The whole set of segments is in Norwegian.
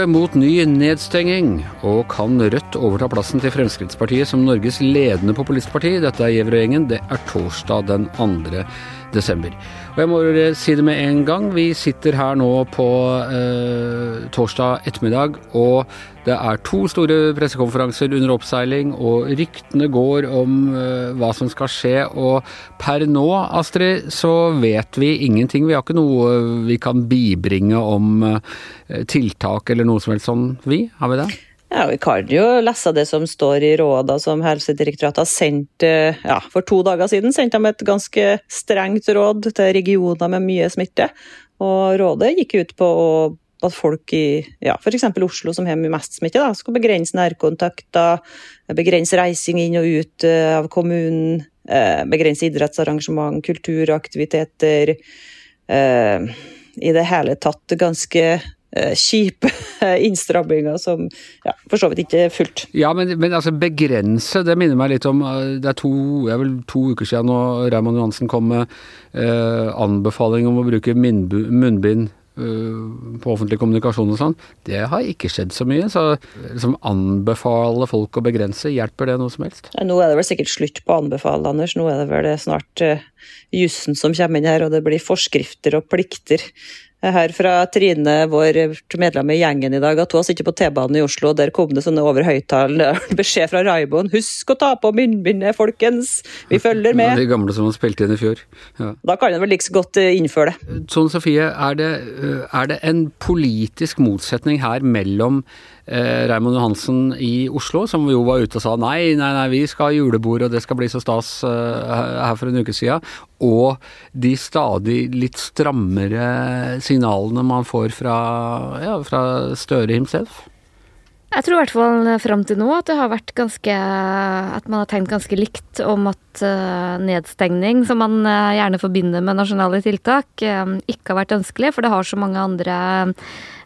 det mot ny nedstenging, og kan Rødt overta plassen til Fremskrittspartiet som Norges ledende populistparti? Dette er Gjevrøy-gjengen. Det er torsdag den 2. desember. Og jeg må si det med en gang, vi sitter her nå på eh, torsdag ettermiddag, og det er to store pressekonferanser under oppseiling, og ryktene går om eh, hva som skal skje. Og per nå, Astrid, så vet vi ingenting. Vi har ikke noe vi kan bibringe om eh, tiltak eller noe som helst sånn, vi? Har vi det? Ja, Vi kan jo lese det som står i råda som Helsedirektoratet har sendt eh, ja, For to dager siden sendte de et ganske strengt råd til regioner med mye smitte. Og Rådet gikk ut på at folk i ja, f.eks. Oslo, som har mest smitte, da, skal begrense nærkontakter, begrense reising inn og ut eh, av kommunen, eh, begrense idrettsarrangement, kulturaktiviteter. I det hele tatt ganske kjipe innstramminger som ja, for så vidt ikke er fullt. Ja, men, men, altså begrense, det minner meg litt om eh, Det er to, er vel to uker siden nå Raymond Johansen kom med eh, anbefaling om å bruke munnbind eh, på offentlig kommunikasjon og sånn. Det har ikke skjedd så mye. Så liksom anbefale folk å begrense, hjelper det noe som helst? Ja, nå er det vel sikkert slutt på å anbefale, Anders. Nå er det vel snart uh, jussen som kommer inn her, og det blir forskrifter og plikter. Hører fra Trine, vår medlem i gjengen i dag, at hun har sittet på T-banen i Oslo, og der kom det sånne over beskjed fra Raibon. Husk å ta på munnbindet, folkens! Vi følger med! De gamle som han spilte inn i fjor. Ja. Da kan en vel like godt eh, innføre det. Sånn Sofie, er det, eh, er det en politisk motsetning her mellom eh, Raymond Johansen i Oslo, som jo var ute og sa nei, nei, nei, vi skal ha julebord og det skal bli så stas eh, her for en uke siden, og de stadig litt strammere signalene man får fra, ja, fra Støre himself? Jeg tror i hvert fall fram til nå at det har vært ganske At man har tenkt ganske likt om at uh, nedstengning, som man uh, gjerne forbinder med nasjonale tiltak, uh, ikke har vært ønskelig, for det har så mange andre Eh,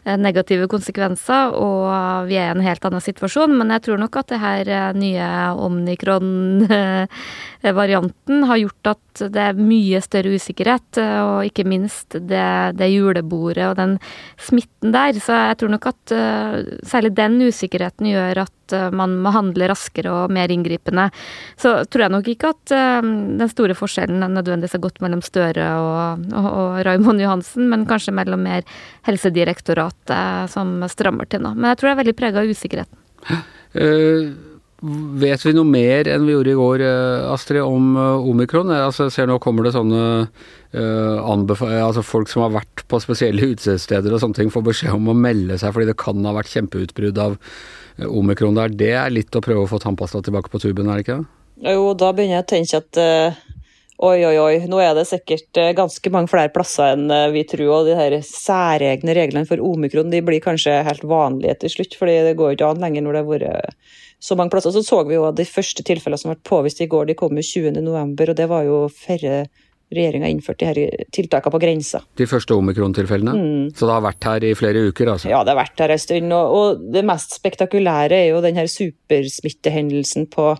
negative konsekvenser, og vi er i en helt annen situasjon. Men jeg tror nok at det her eh, nye omnikron-varianten har gjort at det er mye større usikkerhet, eh, og ikke minst det, det julebordet og den smitten der. Så jeg tror nok at særlig den usikkerheten gjør at man må handle raskere og mer inngripende. Så tror jeg nok ikke at den store forskjellen nødvendigvis har gått mellom Støre og, og, og Raymond Johansen, men kanskje mellom mer Helsedirektoratet som strammer til nå. Men jeg tror det er veldig prega av usikkerheten. Uh, vet vi noe mer enn vi gjorde i går, eh, Astrid, om uh, omikron? Altså, jeg ser nå kommer det sånne uh, altså folk som har vært på spesielle utesteder og sånne ting, får beskjed om å melde seg fordi det kan ha vært kjempeutbrudd av omikron der. Det er litt å prøve å få tannpasta tilbake på tuben, er det ikke? Jo, da begynner jeg å tenke at Oi, oi, oi. Nå er det sikkert uh, ganske mange flere plasser enn eh, vi tror. Og de her særegne reglene for omikron de blir kanskje helt vanlige til slutt. fordi det går jo ikke an lenger når det har vært så mange plasser. Så så vi jo at de første tilfellene som ble påvist i går, de kom jo 20.11. Og det var jo færre regjeringa innførte de her tiltakene på grensa. De første omikron-tilfellene? Mm. Så det har vært her i flere uker, altså? Ja, det har vært her en stund. Og, og det mest spektakulære er jo den her supersmittehendelsen på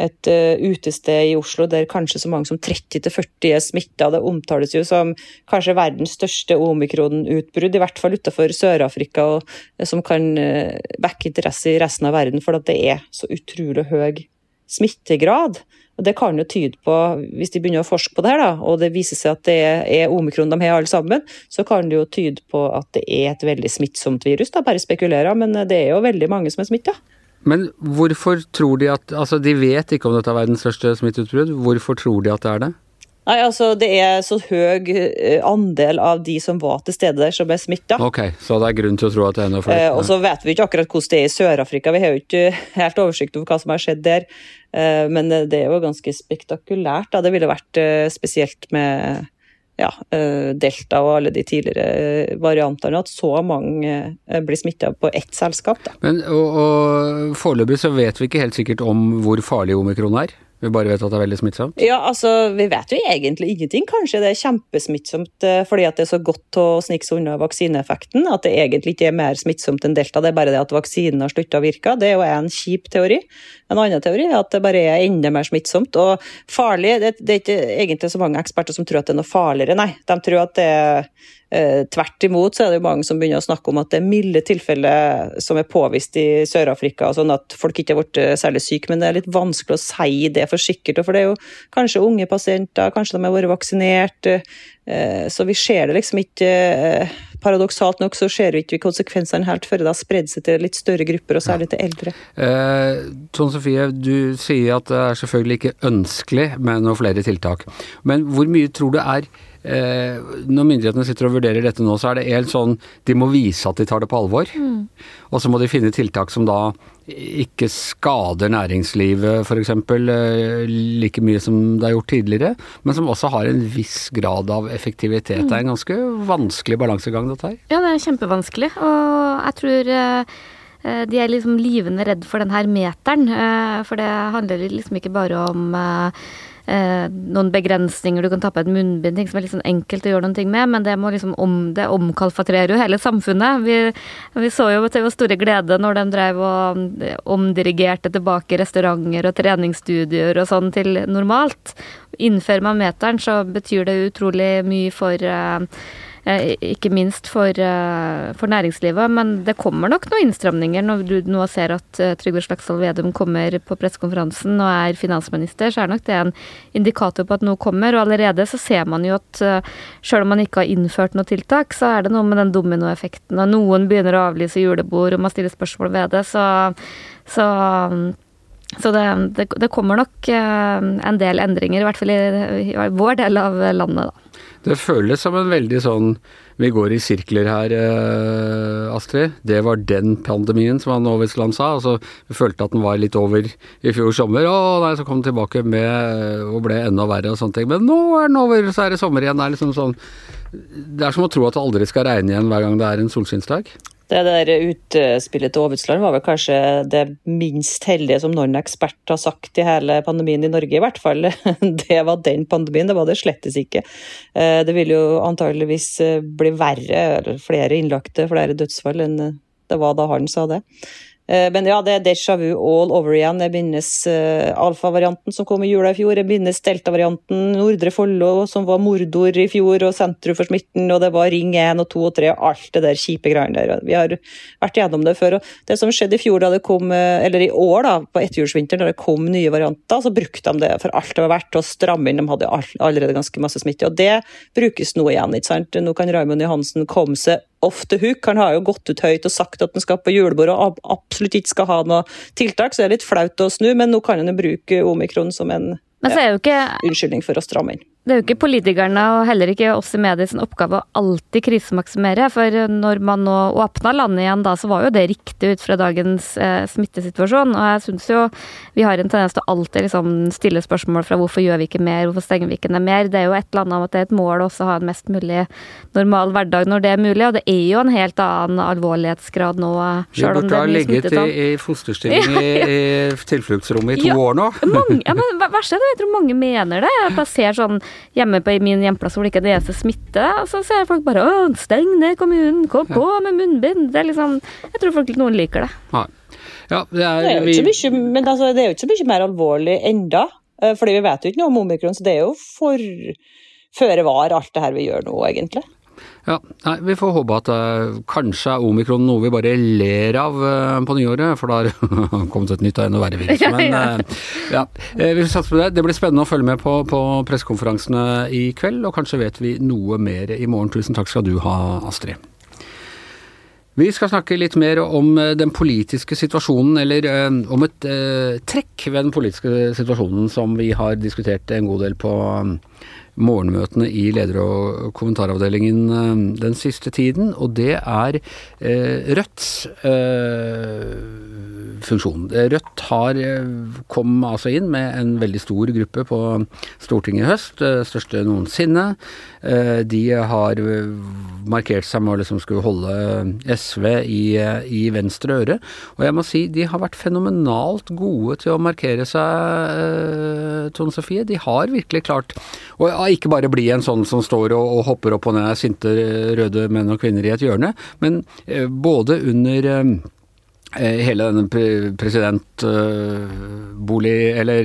et uh, utested i Oslo der kanskje så mange som 30-40 er smitta. Det omtales jo som kanskje verdens største omikron-utbrudd, i hvert fall utenfor Sør-Afrika, som kan uh, vekke interesse i resten av verden, for at det er så utrolig høy smittegrad. Og Det kan jo tyde på, hvis de begynner å forske på det her, da, og det viser seg at det er omikron de har alle sammen, så kan det jo tyde på at det er et veldig smittsomt virus. da, Bare spekulerer, men det er jo veldig mange som er smitta. Men hvorfor tror de at Altså, de vet ikke om dette er verdens største smitteutbrudd. Hvorfor tror de at det er det? Nei, altså Det er så høy eh, andel av de som var til stede der, som er smitta. Okay, så det er grunn til å tro at det er enda flere? Eh, og så vet vi ikke akkurat hvordan det er i Sør-Afrika. Vi har jo ikke helt oversikt over hva som har skjedd der. Eh, men det er jo ganske spektakulært. Da. Det ville vært eh, spesielt med ja, eh, Delta og alle de tidligere eh, variantene, at så mange eh, blir smitta på ett selskap. Da. Men, og, og Foreløpig så vet vi ikke helt sikkert om hvor farlig omikron er? Vi bare vet at det er veldig smittsomt? Ja, altså, Vi vet jo egentlig ingenting. Kanskje det er kjempesmittsomt eh, fordi at det er så godt å snike seg unna vaksineeffekten. At det egentlig ikke er mer smittsomt enn delta. Det er bare det at vaksinen har slutta å virke. Det er jo en kjip teori. En annen teori er at det bare er enda mer smittsomt. Og farlig det, det er ikke egentlig så mange eksperter som tror at det er noe farligere, nei. De tror at det er tvert imot så er det mange som begynner å snakke om at det er milde tilfeller som er påvist i Sør-Afrika, sånn at folk ikke har blitt eh, særlig syke, men det er litt vanskelig å si det for sikkert. For det er jo kanskje unge pasienter, kanskje de har vært vaksinert. Eh, så vi ser det liksom ikke Paradoksalt nok så ser vi ikke konsekvensene helt før det har spredd seg til litt større grupper, og særlig til eldre. Eh, Tone Sofie, du sier at det er selvfølgelig ikke ønskelig med noen flere tiltak. Men hvor mye tror du er Eh, når myndighetene sitter og vurderer dette nå, så er det helt sånn De må vise at de tar det på alvor. Mm. Og så må de finne tiltak som da ikke skader næringslivet f.eks. Eh, like mye som det er gjort tidligere, men som også har en viss grad av effektivitet. Det er en ganske vanskelig balansegang, dette her. Ja, det er kjempevanskelig. Og jeg tror eh de er liksom livende redd for den her meteren. Eh, for det handler liksom ikke bare om eh, noen begrensninger, du kan ta på et munnbind, ting som er litt sånn enkelt å gjøre noen ting med, men det liksom om, det omkalfatrerer jo hele samfunnet. Vi, vi, så jo til vår store glede når de drev og omdirigerte tilbake restauranter og treningsstudier og sånn til normalt. Innfører man meteren, så betyr det utrolig mye for eh, Eh, ikke minst for, eh, for, næringslivet. Men det kommer nok noen innstramninger når du nå ser at eh, Trygve Slagsvold Vedum kommer på pressekonferansen og er finansminister, så er nok det en indikator på at noe kommer. Og allerede så ser man jo at selv om man ikke har innført noe tiltak, så er det noe med den dominoeffekten. Og noen begynner å avlyse julebord og man stiller spørsmål ved det. Så, så så det, det, det, kommer nok en del endringer, i hvert fall i, i vår del av landet, da. Det føles som en veldig sånn Vi går i sirkler her, eh, Astrid. Det var den pandemien, som han Aavitsland sa. Altså, vi følte at den var litt over i fjor sommer. Å nei, så kom den tilbake med og ble enda verre og sånne ting. Men nå er den over, så er det sommer igjen. Det er liksom sånn Det er som å tro at det aldri skal regne igjen hver gang det er en solskinnsdag. Det der utspillet til Aavitsland var vel kanskje det minst heldige som noen ekspert har sagt i hele pandemien i Norge, i hvert fall. Det var den pandemien, det var det slettes ikke. Eh, det vil jo antageligvis eh, bli verre, flere innlagte, flere dødsfall enn det var da han sa det. Eh, men ja, det er déjà vu all over igjen. Jeg minnes uh, alfa-varianten som kom i jula i fjor. Jeg minnes delta-varianten, Nordre Follo som var mordor i fjor, og sentrum for smitten, og det var Ring 1 og 2 og 3 og alt det der kjipe greiene der. Vi har vært gjennom det før. og Det som skjedde i fjor da det kom, eh, eller i år da, på etterjulsvinteren, da det kom nye varianter, så brukte de det for alt det var verdt, å stramme inn. De hadde allerede ganske masse smitte. Og det brukes nå igjen. ikke sant? Nå kan Raymond Johansen komme seg off the hook. Han har jo gått ut høyt og sagt at han skal på julebord og absolutt ikke skal ha noe tiltak, så det er litt flaut å snu, men nå kan han jo bruke omikron som en ja, unnskyldning for å stramme inn. Det er jo ikke politikerne og heller ikke oss i medier sin oppgave å alltid krisemaksimere. For når man nå åpna landet igjen da, så var jo det riktig ut fra dagens eh, smittesituasjon. Og jeg syns jo vi har en tendens til å alltid liksom stille spørsmål fra hvorfor gjør vi ikke mer, hvorfor stenger vi ikke ned mer. Det er jo et eller annet om at det er et mål også å ha en mest mulig normal hverdag når det er mulig. Og det er jo en helt annen alvorlighetsgrad nå. Vi burde ha ligget i, i fosterstilling i, i tilfluktsrommet i to ja, år nå. mange, ja, men verst er det, jeg tror mange mener det. Jeg ser sånn hjemme på min hjemplass hvor det ikke er det eneste smitte, så ser folk bare 'Å, steng ned kommunen, kom på med munnbind'. Det er liksom Jeg tror folk noen liker det. Ja. Ja, det, er, det, er jo ikke mye, men altså, det er jo ikke så mye mer alvorlig enda. Eh, fordi vi vet jo ikke noe om omikron, så det er jo for føre var alt det her vi gjør nå, egentlig. Ja, nei, Vi får håpe at uh, kanskje er omikron noe vi bare ler av uh, på nyåret, for da har kommet et nytt og enda verre virus. Men uh, ja, vi satser på det. Det blir spennende å følge med på, på pressekonferansene i kveld, og kanskje vet vi noe mer i morgen. Tusen takk skal du ha, Astrid. Vi skal snakke litt mer om den politiske situasjonen, eller om et trekk ved den politiske situasjonen som vi har diskutert en god del på morgenmøtene i leder- og kommentaravdelingen eh, den siste tiden, og det er eh, Rødts eh, funksjon. Rødt har, kom altså inn med en veldig stor gruppe på Stortinget i høst, største noensinne. De har markert seg med å liksom skulle holde SV i, i, venstre øre. Og jeg må si de har vært fenomenalt gode til å markere seg, Tone Sofie. De har virkelig klart å ikke bare bli en sånn som står og, og hopper opp og ned sinte røde menn og kvinner i et hjørne, men både under hele denne presidentbolig, eller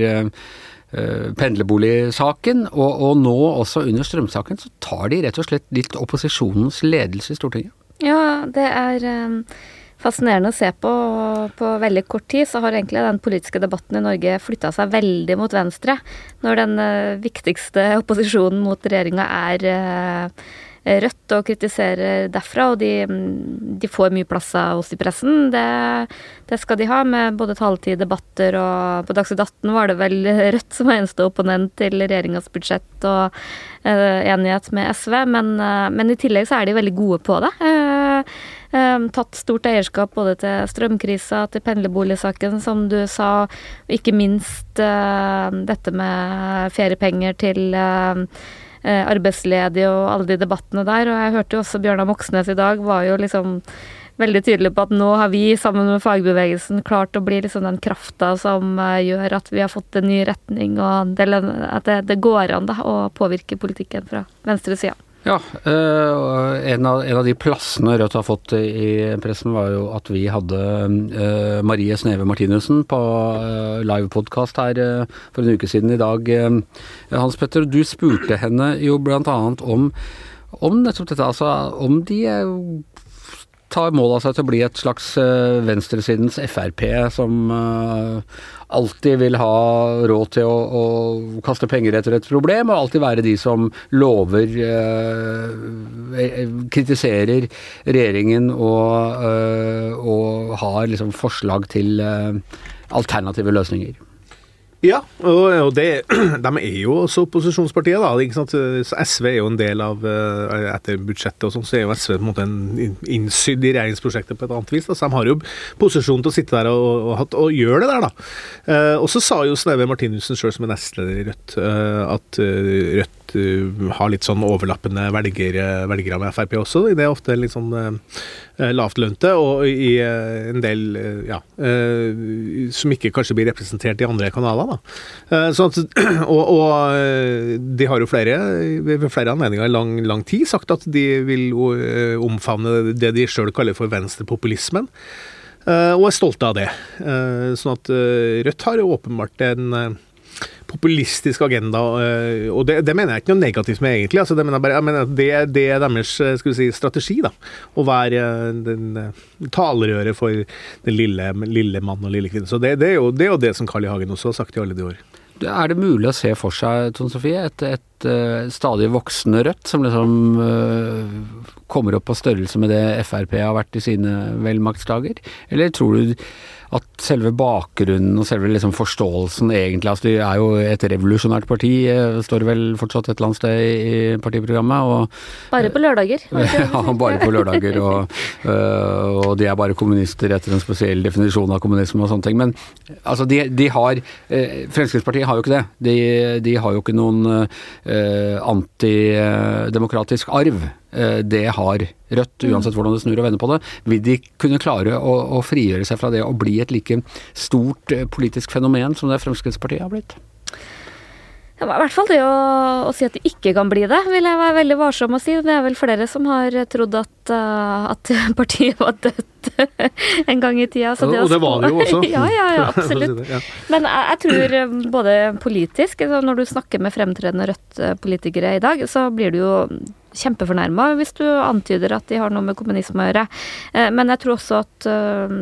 pendlerboligsaken, og, og, nå også under strømsaken, så tar de rett og slett litt opposisjonens ledelse i Stortinget. Ja, det er fascinerende å se på. På veldig kort tid så har egentlig den politiske debatten i Norge flytta seg veldig mot venstre. Når den viktigste opposisjonen mot regjeringa er Rødt og kritiserer derfra, og de, de får mye plass av oss i pressen. Det, det, skal de ha, med både taletid, debatter og På Dagsnytt 18 var det vel Rødt som var eneste opponent til regjeringas budsjett og uh, enighet med SV, men, uh, men, i tillegg så er de veldig gode på det. Uh, tatt stort eierskap både til strømkrisa, til pendlerboligsaken, som du sa, og ikke minst dette med feriepenger til Eh, arbeidsledige og alle de debattene der. Og jeg hørte jo også Bjørnar Moxnes i dag var jo liksom veldig tydelig på at nå har vi sammen med fagbevegelsen klart å bli liksom den krafta som eh, gjør at vi har fått en ny retning, og at det, det går an da, å påvirke politikken fra venstresida. Ja, uh, en, av, en, av, de plassene Rødt har fått i pressen, var jo at vi hadde uh, Marie Sneve Martinussen på uh, livepodkast her for en uke siden i dag. Hans Petter, du spurte henne jo annet om, om nettopp dette, altså om de tar mål av seg til å bli et slags venstresidens Frp som alltid vil ha råd til å, å, kaste penger etter et problem, og alltid være de som lover eh, Kritiserer regjeringen og, eh, og har liksom forslag til eh, alternative løsninger. Ja, og det, de er jo også opposisjonspartiet, da. SV er jo en del av eh, Etter budsjettet og sånn, så er jo SV på en måte en innsydd i regjeringsprosjektet på et annet vis. Da. Så de har jo posisjon til å sitte der og, og, og gjøre det der, da. Eh, og så sa jo Sneve Martinussen sjøl, som er nestleder i Rødt, eh, at Rødt har litt sånn overlappende velgere, velgere med Frp også. Det er ofte litt sånn lavtlønte, og i eh, en del eh, ja, som ikke kanskje blir representert i andre kanaler. Da. Så at, og, og, de har jo flere ved flere anledninger i lang, lang tid sagt at de vil omfavne det de sjøl kaller for venstrepopulismen. Og er stolte av det. Sånn at Rødt har jo åpenbart en populistisk agenda. Eh, og det, det, mener jeg ikke noe negativt med, egentlig. Altså, det, mener bare, mener det, det, er deres eh, si, strategi. da, Å være eh, den talerøret for den lille, lille mann og lille kvinne. Så det, er jo, det, er jo det som Carl I. Hagen også har sagt i alle de år. Er det mulig å se for seg, Tone Sofie, et, et, et stadig voksende Rødt som liksom uh, kommer opp på størrelse med det Frp har vært i sine velmaktsdager? Eller tror du at selve bakgrunnen og selve liksom forståelsen egentlig altså De er jo et revolusjonært parti, eh, står det vel fortsatt et eller annet sted i partiprogrammet. Og, bare på lørdager. ja, bare på lørdager. Og, øh, og, de er bare kommunister etter en spesiell definisjon av kommunisme og sånne ting. Men altså, de, de har eh, Fremskrittspartiet har jo ikke det. De, de har jo ikke noen øh, antidemokratisk arv. Eh, det har Rødt, mm. uansett hvordan du snur og vender på det. Vil de kunne klare å, å frigjøre seg fra det og bli et like stort eh, politisk fenomen som det Fremskrittspartiet har blitt? I hvert fall det å, å, si at de ikke kan bli det, vil jeg være veldig varsom å si. Det er vel flere som har trodd at, uh, at partiet var dødt en gang i tida. og det, det var det jo også. ja, ja, ja, absolutt. Men jeg, jeg, tror både politisk, altså når du snakker med fremtredende Rødt-politikere i dag, så blir du jo kjempefornærma hvis du antyder at de har noe med kommunisme å gjøre. Eh, men jeg tror også at eh,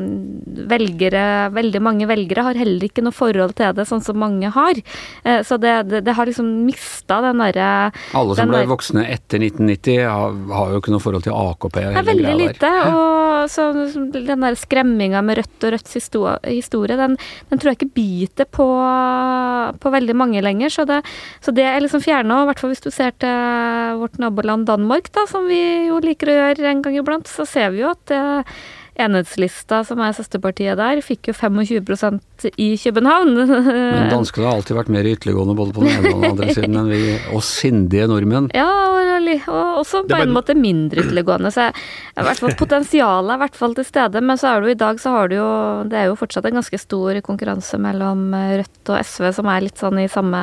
velgere, veldig mange velgere, har heller ikke noe forhold til det, sånn som mange har. Eh, så det, det, det har liksom mista den derre Alle som ble der, voksne etter 1990 har, har, jo ikke noe forhold til AKP. Det er veldig lite. Og så den der skremminga med Rødt og Rødts historie, den, den, tror jeg ikke biter på, på veldig mange lenger. Så det, så det er liksom fjerna, i hvert fall hvis du ser til vårt naboland land Danmark, da, som vi jo liker å gjøre en gang iblant, så ser vi jo at eh, Enhetslista, som er søsterpartiet der, fikk jo 25% i København. Men danskene har alltid vært mer ytterliggående både på den ene og den andre siden enn vi, og sindige nordmenn. Ja, og, og også på en måte mindre ytterliggående. Så i hvert fall potensialet er i hvert fall til stede. Men så er det jo i dag så har du jo Det er jo fortsatt en ganske stor konkurranse mellom Rødt og SV, som er litt sånn i samme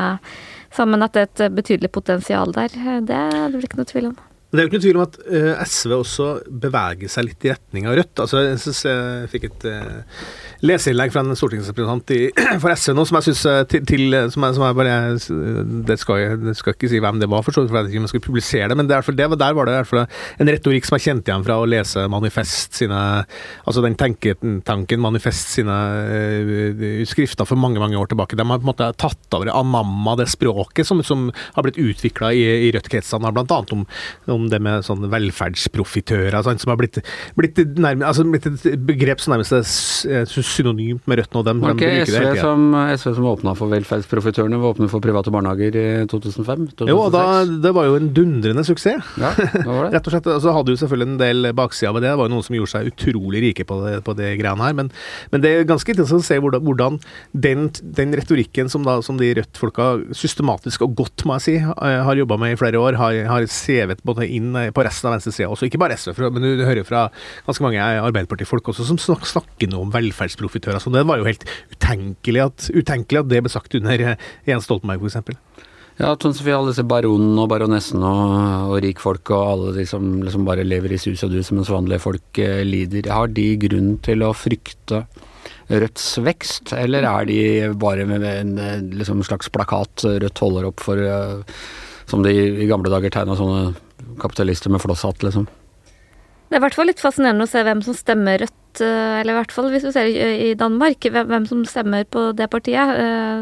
sammen at det er et betydelig potensial der. Det det blir ikke noe tvil om. Men det er jo ikke noe tvil om at uh, SV også beveger seg litt i retning av Rødt. Altså, jeg, synes jeg fikk et uh, leserinnlegg fra en stortingsrepresentant i, for SV nå som jeg syns til, til, som, jeg, som jeg bare det skal, det skal ikke si hvem det var, for for jeg vet ikke om jeg skulle publisere det, men det, det, der var det i hvert fall en retorikk som jeg kjente igjen fra å lese Manifest sine Altså den tenketanken Manifest sine uh, skrifter for mange, mange år tilbake. De har på en måte tatt over, anamma det språket som, som har blitt utvikla i, i Rødt-kretsene, bl.a. Om, om det med sånne velferdsprofitører, sånn, som har blitt, blitt, nærmest, altså, blitt et begrep som nærmest er synonymt med Rødt nå. Dem, ikke SV, som, SV som åpna for velferdsprofitørene, var åpne for private barnehager i 2005? 2006? Jo, da, det var jo en dundrende suksess. Ja, det var det. Rett og slett. Altså, hadde jo selvfølgelig en del baksider ved det. Det var jo noen som gjorde seg utrolig rike på det, på det greiene her. Men, men, det er ganske interessant å se hvordan, hvordan den, den, retorikken som, da, som de Rødt-folka systematisk og godt, må jeg si, eh, har jobba med i flere år, har, har sevet både inn eh, på resten av venstresida også. Ikke bare SV, men du hører fra ganske mange Arbeiderpartifolk også som snakker noe om velferdsprofitører. Så det var jo helt utenkelig at, utenkelig at det ble sagt under eh, Jens Stoltenberg, f.eks. Ja, Tone Sofie, alle disse baronene og baronessene og, og rikfolk og alle de som liksom bare lever i sus og dus mens vanlige folk eh, lider, har de grunn til å frykte Rødts vekst, eller er de bare med en liksom, slags plakat Rødt holder opp for, som de i gamle dager tegna sånne kapitalister med flosshatt, liksom? Det er i hvert fall litt fascinerende å se hvem som stemmer Rødt, eh, eller i hvert fall hvis du ser i Danmark, hvem som stemmer på det partiet.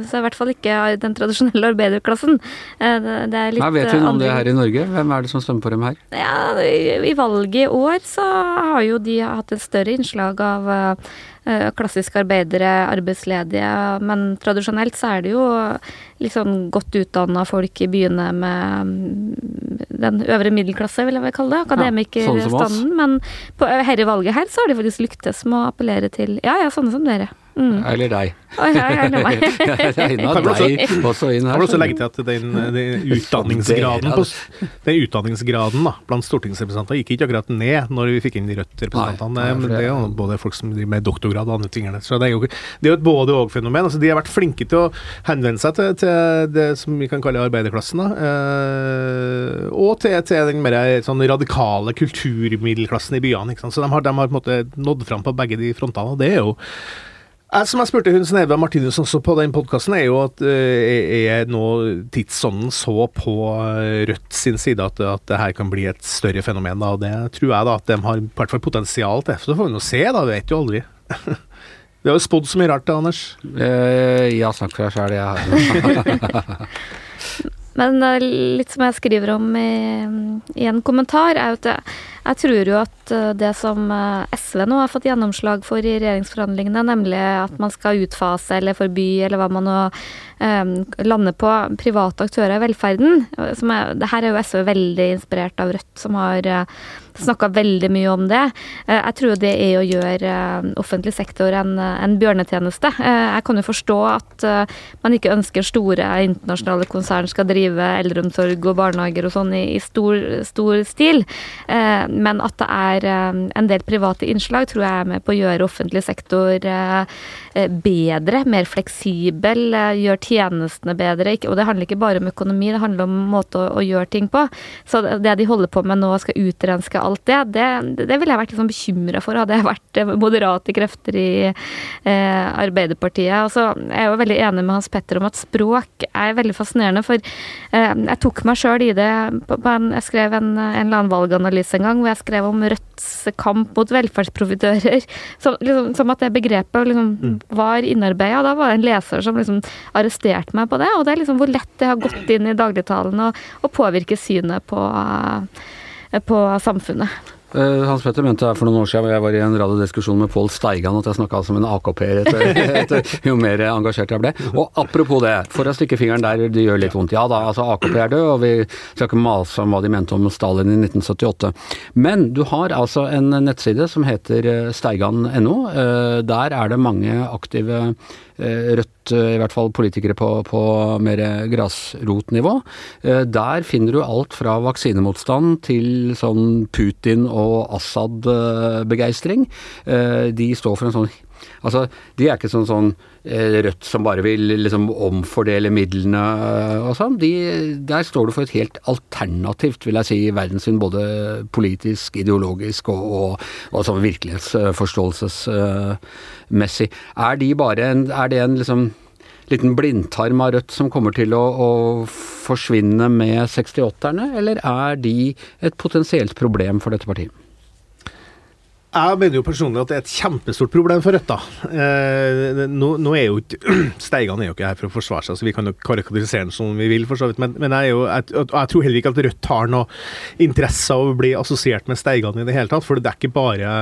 Så så i hvert fall ikke den tradisjonelle arbeiderklassen. Eh, det er litt Nei, vet noe om det her i Norge? Hvem er det som stemmer på dem her? Ja, I valget i år så har jo de hatt et større innslag av klassiske arbeidere, arbeidsledige, men tradisjonelt så er det jo liksom godt utdanna folk i byene med mm, den øvre middelklasse, vil jeg vel kalle det. Akademikerstanden. Ja, sånn men på dette valget her så har de faktisk lyktes med å appellere til Ja ja, sånne som dere. Mm. Eller deg. Oh, ja, jeg meg. Regna deg også inn her. Kan du også legge til at den, den utdanningsgraden, på, den utdanningsgraden da, blant stortingsrepresentanter gikk ikke akkurat ned når vi fikk inn de Rødt-representantene. Det, det er jo både folk som driver med doktorgrad og andre ting. Så det er jo, det er jo et både-og-fenomen. Altså, de har vært flinke til å henvende seg til, til det som vi kan kalle arbeiderklassen, da, eh, og til, til, den mer sånn radikale kulturmiddelklassen i byene. Så de har, de har på en måte nådd fram på begge de frontene. og det er jo som jeg spurte hun Sneve Martinus også på den podkasten, er jo at uh, er nå tidsånden så på eh, Rødt sin side at, at det her kan bli et større fenomen. da, og Det tror jeg da at de har i hvert fall potensial til. Så får vi nå se, da. Vi vet jo aldri. Vi har jo spådd så mye rart, da, Anders. Eh, ja, snakk for deg sjæl, jeg. Men litt som jeg skriver om i, i en kommentar, er jo at jeg, tror jo at eh, det som eh, SV nå har fått gjennomslag for i regjeringsforhandlingene, nemlig at man skal utfase eller forby, eller hva man nå um, lander på, private aktører i velferden som er, det Her er jo SV veldig inspirert av Rødt, som har uh, snakka veldig mye om det. Uh, jeg tror det er å gjøre uh, offentlig sektor en, en bjørnetjeneste. jeg kan jo forstå at man ikke ønsker store internasjonale konsern skal drive eldreomsorg og barnehager og sånn i, i stor, stor stil. Men at det er eh, en del private innslag, tror jeg er med på å gjøre offentlig sektor eh, eh, bedre, mer fleksibel, gjøre tjenestene bedre. Og det handler ikke bare om økonomi, det handler om måte å, gjøre ting på. Så det de holder på med nå, skal utrenske alt det, det, det ville jeg vært litt sånn bekymra for, hadde jeg vært moderate krefter i eh, Arbeiderpartiet. Og så er jeg jo veldig enig med Hans Petter om at språk er veldig fascinerende, for eh, jeg tok meg sjøl i det på, på en, Jeg skrev en, en eller annen valganalyse en gang hvor jeg skrev om Rødts kamp mot velferdsprofitører. Som, liksom, som, at det begrepet liksom, mm. var innarbeida. Da var det en leser som liksom arresterte meg på det. Og det er liksom hvor lett det har gått inn i dagligtalen og, og påvirke synet på, uh, på samfunnet. Uh, Hans Petter mente for noen år siden jeg var i en radiodiskusjon med Pål Steigan at jeg snakka som en AKP-er etter, jo mer engasjert jeg ble. Og apropos det, for å stikke fingeren der det gjør litt vondt. Ja da, altså AKP er død, og vi skal ikke mase om hva de mente om Stalin i 1978. Men du har altså en nettside som heter eh, steigan.no. Der er det mange aktive Eh, Rødt, eh, i hvert fall politikere på, på mer grasrotnivå. Eh, der finner du alt fra vaksinemotstand til sånn Putin- og Assad-begeistring. De står for en sånn Altså, de er ikke sånn sånn eh, Rødt som bare vil liksom omfordele midlene eh, og sånn. De, der står du for et helt alternativt, vil jeg si, verdenssyn. Både politisk, ideologisk og, og, og sånn virkelighetsforståelsesmessig. Er de bare en, er det en liksom liten blindtarm av Rødt som kommer til å, å forsvinne med 68-erne, eller er de et potensielt problem for dette partiet? Jeg mener jo personlig at det er et kjempestort problem for Rødt. da. Eh, nå, nå, er jo ikke Steigan er jo ikke her for å forsvare seg, så vi kan jo karakterisere den som vi vil, for så vidt. Men, men jeg, jo, jeg, jeg, tror heller ikke at Rødt har noe interesse av å bli assosiert med Steigan i det hele tatt. For det er ikke bare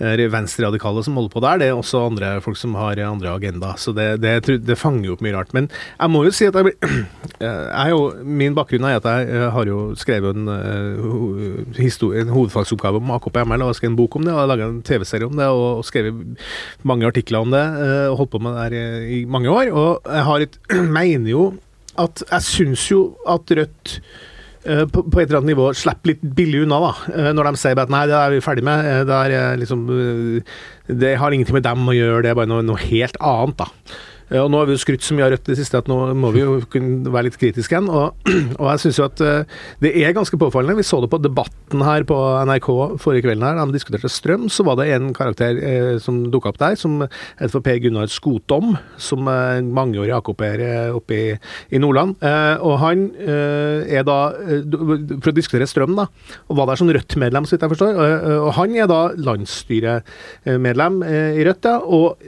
venstreradikale som holder på der. Det er også andre folk som har andre agenda. Så det, det, det fanger jo opp mye rart. Men jeg må jo si at jeg, jeg jo, min bakgrunn er at jeg har jo skrevet en, eh, en hovedfagsoppgave om AKP-ML og skrevet en bok om det. og Laga en TV-serie om det og skrevet mange artikler om det. Eh, og holdt på med det her i mange år. Og jeg har et, mener jo at jeg syns jo at Rødt Eh, på, på, et eller annet nivå slipper litt billig unna, da. Eh, når de sier at nei, det er vi ferdig med. Eh, det, er liksom, det har ingenting med dem å gjøre, det er bare noe, noe helt annet, da. Og nå har vi jo skrytt så mye av Rødt det siste at nå må vi jo kunne være litt kritiske igjen. Og, og jeg syns jo at det er ganske påfallende. Vi så det på Debatten her på NRK forrige kvelden her, da de diskuterte strøm. Så var det en karakter eh, som dukka opp der, som heter for Per Gunnar Skotom, som eh, mangeårig AKP-er oppe i, i Nordland. Eh, og han eh, er da, for å diskutere strøm, da, og var der som Rødt-medlem, så vidt jeg forstår. og han er da landsstyremedlem i Rødt, ja, og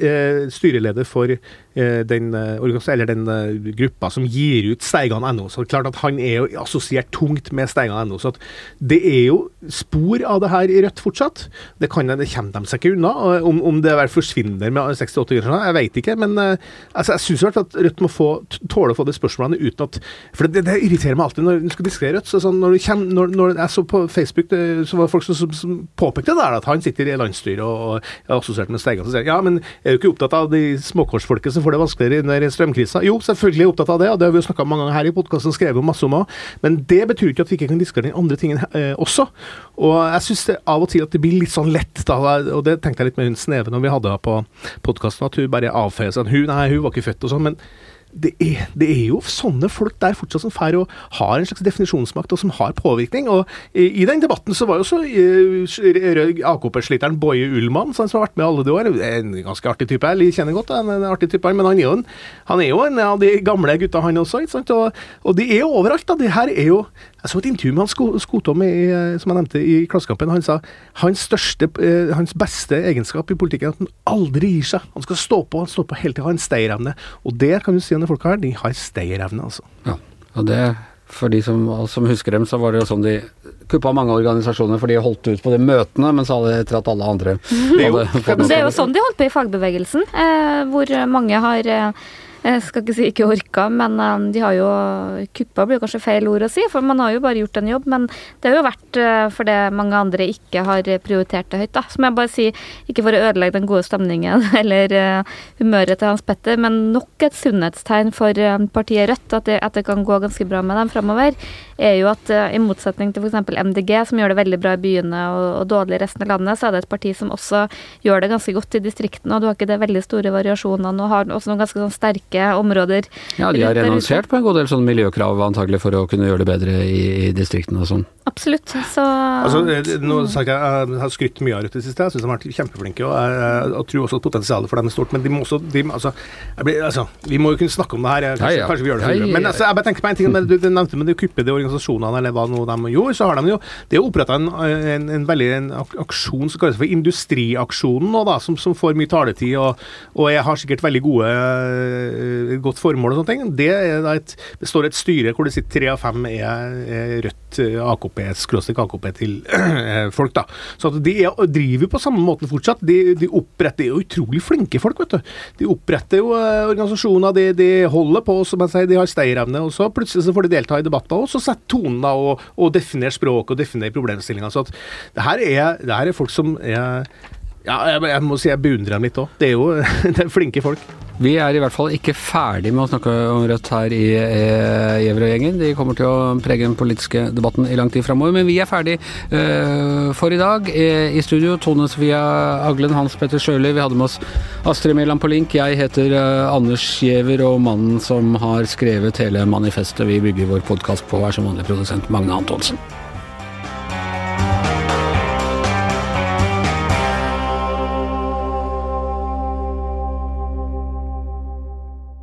styreleder for Eh, den, eh, eller den eh, gruppa som gir ut Steigan.no. Så klart at han er jo assosiert tungt med Steigan.no. Så det er jo spor av det her i Rødt fortsatt. Det, kan, det kommer de seg ikke unna. Om, om det forsvinner med 68 grunner, jeg vet ikke. Men altså, jeg syns at Rødt må få, tåle å få de spørsmålene uten at For det, det irriterer meg alltid når du skal diskutere Rødt. Så sånn, når, kommer, når, når, jeg så på Facebook, det, så var det folk som, som, som påpekte det at han sitter i landsstyret og, og er assosiert med Steigan. Så sier ja, men er du ikke opptatt av de småkorsfolket som får det vanskeligere under strømkrisa. Jo, selvfølgelig er jeg opptatt av det, og det har vi jo snakka mange ganger her i podkasten, skrevet masse om òg. Men det betyr ikke at vi ikke kan diskutere den andre tingen eh, også. Og jeg syns av og til at det blir litt sånn lett, da, og det tenkte jeg litt med hun Sneve når vi hadde henne på podkasten, at hun bare avfeier seg. Hun, nei, hun var ikke født og sånn. men det er, det er, jo sånne folk der fortsatt som får og har en slags definisjonsmakt, og som har påvirkning. Og i, i den debatten så var jo også uh, AKP-sliteren Boje Ullmann, som har vært med alle de år, en ganske artig type. Jeg kjenner godt en, en artig type, men han er, jo en, han er jo en av de gamle gutta, han også. ikke sant? Og, og de er jo overalt. da, det her er jo jeg så et intervju med han Skotom som jeg nevnte i Klassekampen. Han sa hans, største, eh, hans beste egenskap i politikken er at han aldri gir seg. Han skal stå på han står på hele tida, har en stayerevne. Og det kan du si om de folka her, de har stayerevne, altså. Ja, og det for de som, som, husker dem, så var det jo sånn de kuppa mange organisasjoner for de holdt ut på de møtene, men så hadde etter at alle andre Det er jo, det er jo sånn de holdt på i fagbevegelsen, eh, hvor mange har eh, jeg skal ikke si ikke orka, men um, de har jo Kuppa blir kanskje feil ord å si, for man har jo bare gjort en jobb. Men det har jo vært uh, fordi mange andre ikke har prioritert det høyt, da. Så må jeg bare si, ikke for å ødelegge den gode stemningen eller uh, humøret til Hans Petter, men nok et sunnhetstegn for partiet Rødt, at det, at det, kan gå ganske bra med dem framover, er jo at i motsetning til f.eks. MDG, som gjør det veldig bra i byene og, og dårlig i resten av landet, så er det et parti som også gjør det ganske godt i distriktene, og du har ikke det veldig store variasjonene og har også noen ganske sånn sterke rekke områder. Ja, de har renonsert på en god del sånne miljøkrav antagelig for å kunne gjøre det bedre i, i distriktene og sånn. Absolutt. Så altså, nå jeg, jeg har skrytt mye av Rødt i det siste, jeg syns de har vært kjempeflinke. Og jeg, jeg, jeg, tror også at potensialet for dem er stort, men de må også de, altså, blir, altså, Vi må jo kunne snakke om det her, kanskje, ja, ja. kanskje vi gjør det høyere. Men altså, jeg bare tenker på en ting, du, du nevnte med de kuppede organisasjonene, eller hva nå de gjorde, så har de jo Det er oppretta en, en, en, veldig en aksjon som kalles for Industriaksjonen nå, da, som, som får mye taletid, og, og jeg har sikkert veldig gode Eh, godt formål og sånne ting. Det, et, det står et styre hvor det sitter tre av fem er, er Rødt, eh, AKP, skråstrek AKP til eh, folk, da. Så de er, driver på samme måten fortsatt. De, de oppretter jo utrolig flinke folk, vet du. De oppretter jo organisasjoner, de, de, holder på, som jeg sier, de har stayerevne. Og så plutselig så får de delta i debatter, og så setter tonen og, og definerer språk og definerer problemstillinga. Så at det her er, det her er folk som er Ja, jeg, jeg må si jeg beundrer dem litt òg. Det er jo det er flinke folk. Vi er i hvert fall ikke ferdig med å snakke om Rødt her i eh, Gjevrøy-gjengen. De kommer til å prege den politiske debatten i lang tid framover. Men vi er ferdig uh, for i dag. Eh, I studio Tone Sofia Aglen, Hans Petter Sjøli. Vi hadde med oss Astrid Mæland på link. Jeg heter uh, Anders Giæver, og mannen som har skrevet hele manifestet vi bygger vår podkast på, er som vanlig produsent Magne Antonsen.